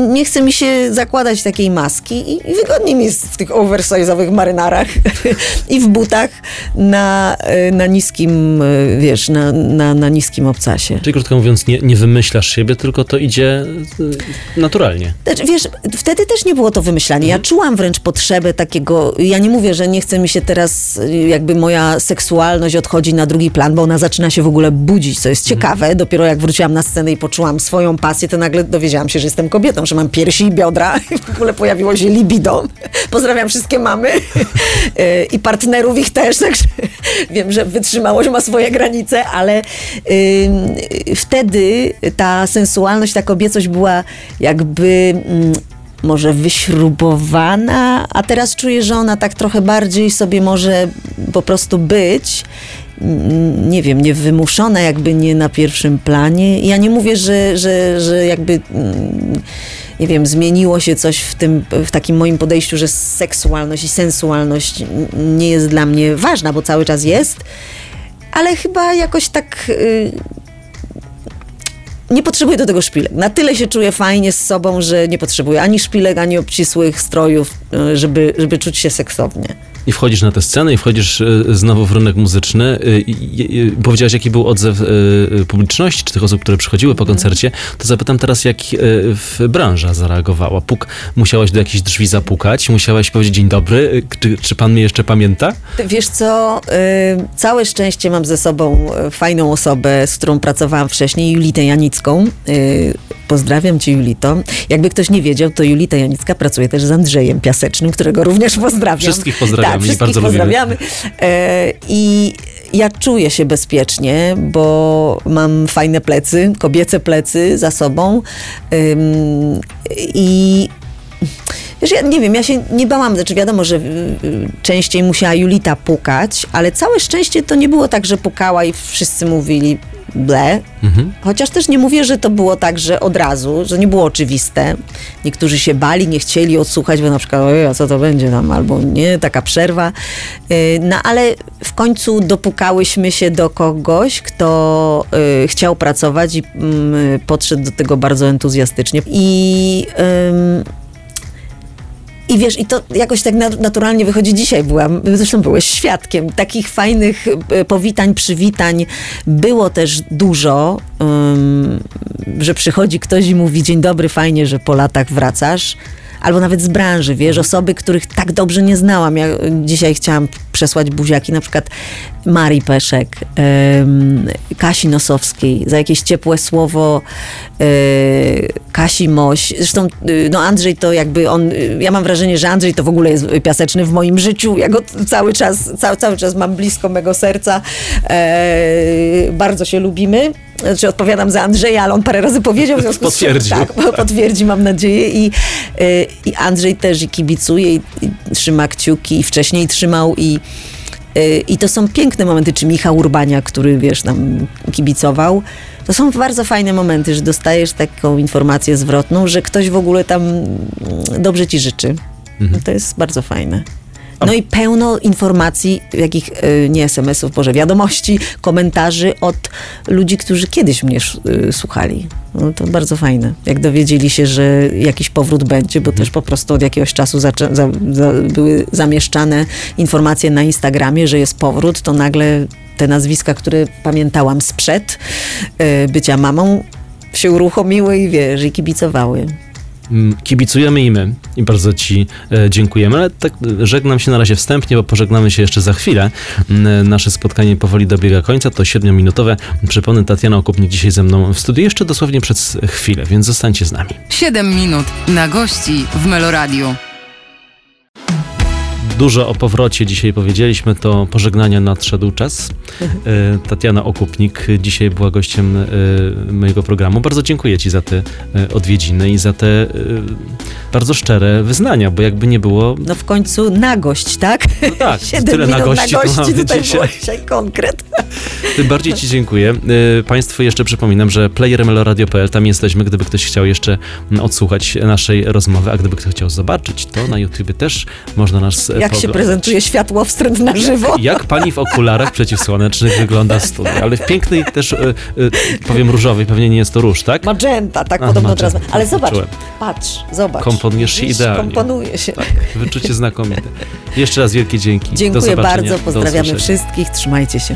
nie chce mi się zakładać takiej maski i, i wygodniej mi jest w tych oversize'owych marynarach i w butach na, y, na niskim, y, wiesz, na, na, na niskim obcasie. Czyli krótko mówiąc, nie, nie wymyślasz siebie, tylko to idzie y, naturalnie. Znaczy, wiesz, wtedy też nie było to wymyślanie. Ja czułam wręcz potrzebę takiego. Ja nie mówię, że nie chce mi się teraz, y, jakby moja seksualność odchodzi na drugi plan, bo ona zaczyna się w ogóle budzić, co jest ciekawe. Dopiero jak wróciłam na scenę i poczułam swoją pasję, to nagle dowiedziałam się, że jestem kobietą. że mam piersi i biodra. W ogóle pojawiło się libido. Pozdrawiam wszystkie mamy e, i partnerów ich też, także wiem, że wytrzymałość ma swoje granice, ale y, wtedy ta sensualność, ta kobiecość była jakby... Może wyśrubowana, a teraz czuję, że ona tak trochę bardziej sobie może po prostu być. Nie wiem, nie wymuszona, jakby nie na pierwszym planie. Ja nie mówię, że, że, że jakby. Nie wiem, zmieniło się coś w tym, w takim moim podejściu, że seksualność i sensualność nie jest dla mnie ważna, bo cały czas jest, ale chyba jakoś tak y, nie potrzebuję do tego szpilek. Na tyle się czuję fajnie z sobą, że nie potrzebuję ani szpilek, ani obcisłych strojów, y, żeby, żeby czuć się seksownie. I wchodzisz na tę scenę i wchodzisz e, znowu w rynek muzyczny. E, Powiedziałaś, jaki był odzew e, publiczności, czy tych osób, które przychodziły po koncercie. To zapytam teraz, jak w branża zareagowała. Puk, musiałaś do jakichś drzwi zapukać, musiałaś powiedzieć dzień dobry, czy, czy pan mnie jeszcze pamięta? Wiesz co, całe szczęście mam ze sobą fajną osobę, z którą pracowałam wcześniej, Julitę Janicką. Pozdrawiam cię, Julito. Jakby ktoś nie wiedział, to Julita Janicka pracuje też z Andrzejem Piasecznym, którego również pozdrawiam. Wszystkich pozdrawiamy Tak, wszystkich bardzo pozdrawiamy. E, I ja czuję się bezpiecznie, bo mam fajne plecy, kobiece plecy za sobą. Ym, I Wiesz, ja nie wiem, ja się nie bałam, znaczy wiadomo, że y, y, częściej musiała Julita pukać, ale całe szczęście to nie było tak, że pukała i wszyscy mówili ble. Mhm. Chociaż też nie mówię, że to było tak, że od razu, że nie było oczywiste. Niektórzy się bali, nie chcieli odsłuchać, bo na przykład, ojej, a co to będzie tam, albo nie, taka przerwa. Y, No ale w końcu dopukałyśmy się do kogoś, kto y, chciał pracować i mm, podszedł do tego bardzo entuzjastycznie. I ym, i wiesz, i to jakoś tak nat- naturalnie wychodzi dzisiaj. Byłam, zresztą byłeś świadkiem takich fajnych e, powitań, przywitań. Było też dużo, ym, że przychodzi ktoś i mówi: Dzień dobry, fajnie, że po latach wracasz. Albo nawet z branży, wiesz, osoby, których tak dobrze nie znałam. Ja dzisiaj chciałam przesłać buziaki, na przykład Marii Peszek, Kasi Nosowskiej, za jakieś ciepłe słowo e, Kasi Moś. Zresztą y, no Andrzej to jakby on, y, ja mam wrażenie, że Andrzej to w ogóle jest piaseczny w moim życiu. Ja go cały czas, cały, cały czas mam blisko mego serca. E, bardzo się lubimy. Znaczy odpowiadam za Andrzeja, ale on parę razy powiedział. w związku z czym-. Tak, potwierdzi, mam nadzieję. I, y, i Andrzej też i kibicuje, i, i trzyma kciuki, i wcześniej trzymał, i, y, i to są piękne momenty. Czy Michał Urbania, który, wiesz, nam kibicował. To są bardzo fajne momenty, że dostajesz taką informację zwrotną, że ktoś w ogóle tam mm, dobrze ci życzy. To jest bardzo fajne. No i pełno informacji, jakich y, nie SMS-ów, Boże, wiadomości, komentarzy od ludzi, którzy kiedyś mnie y, słuchali. No to bardzo fajne. Jak dowiedzieli się, że jakiś powrót będzie, bo też po prostu od jakiegoś czasu za, za, były zamieszczane informacje na Instagramie, że jest powrót, to nagle te nazwiska, które pamiętałam sprzed y, bycia mamą, się uruchomiły i wiesz, i kibicowały. Mm, Kibicujemy i my i bardzo Ci e, dziękujemy, ale tak e, żegnam się na razie wstępnie, bo pożegnamy się jeszcze za chwilę. Mm, Nasze spotkanie powoli dobiega końca, to 7-minutowe. Przypomnę, Tatiana Okupnik dzisiaj ze mną w studiu, jeszcze dosłownie przez chwilę, więc zostańcie z nami. 7 minut na gości w Meloradiu. Dużo o powrocie dzisiaj powiedzieliśmy, to pożegnania nadszedł czas. E, Tatiana Okupnik dzisiaj była gościem e, mojego programu. Bardzo dziękuję Ci za te e, odwiedziny i za te bardzo szczere wyznania, bo jakby nie było, No w końcu nagość, tak? No tak, tyle nagości to nagości mamy tutaj dzisiaj. dzisiaj konkret. Tym bardziej Ci dziękuję. Państwu jeszcze przypominam, że player meloradio.pl, tam jesteśmy, gdyby ktoś chciał jeszcze odsłuchać naszej rozmowy, a gdyby ktoś chciał zobaczyć, to na YouTubie też można nas e, Jak się prezentuje światło wstręt na żywo. Jak pani w okularach przeciwsłonecznych wygląda w studiu, ale w pięknej też, y, y, powiem różowej, pewnie nie jest to róż, tak? Magenta, tak A, podobno magenta, teraz. Ale zobacz, czułem. patrz, zobacz. Komponujesz się idealnie. Komponuje się. Tak, wyczucie znakomite. Jeszcze raz wielkie dzięki. Dziękuję bardzo, pozdrawiamy wszystkich, trzymajcie się.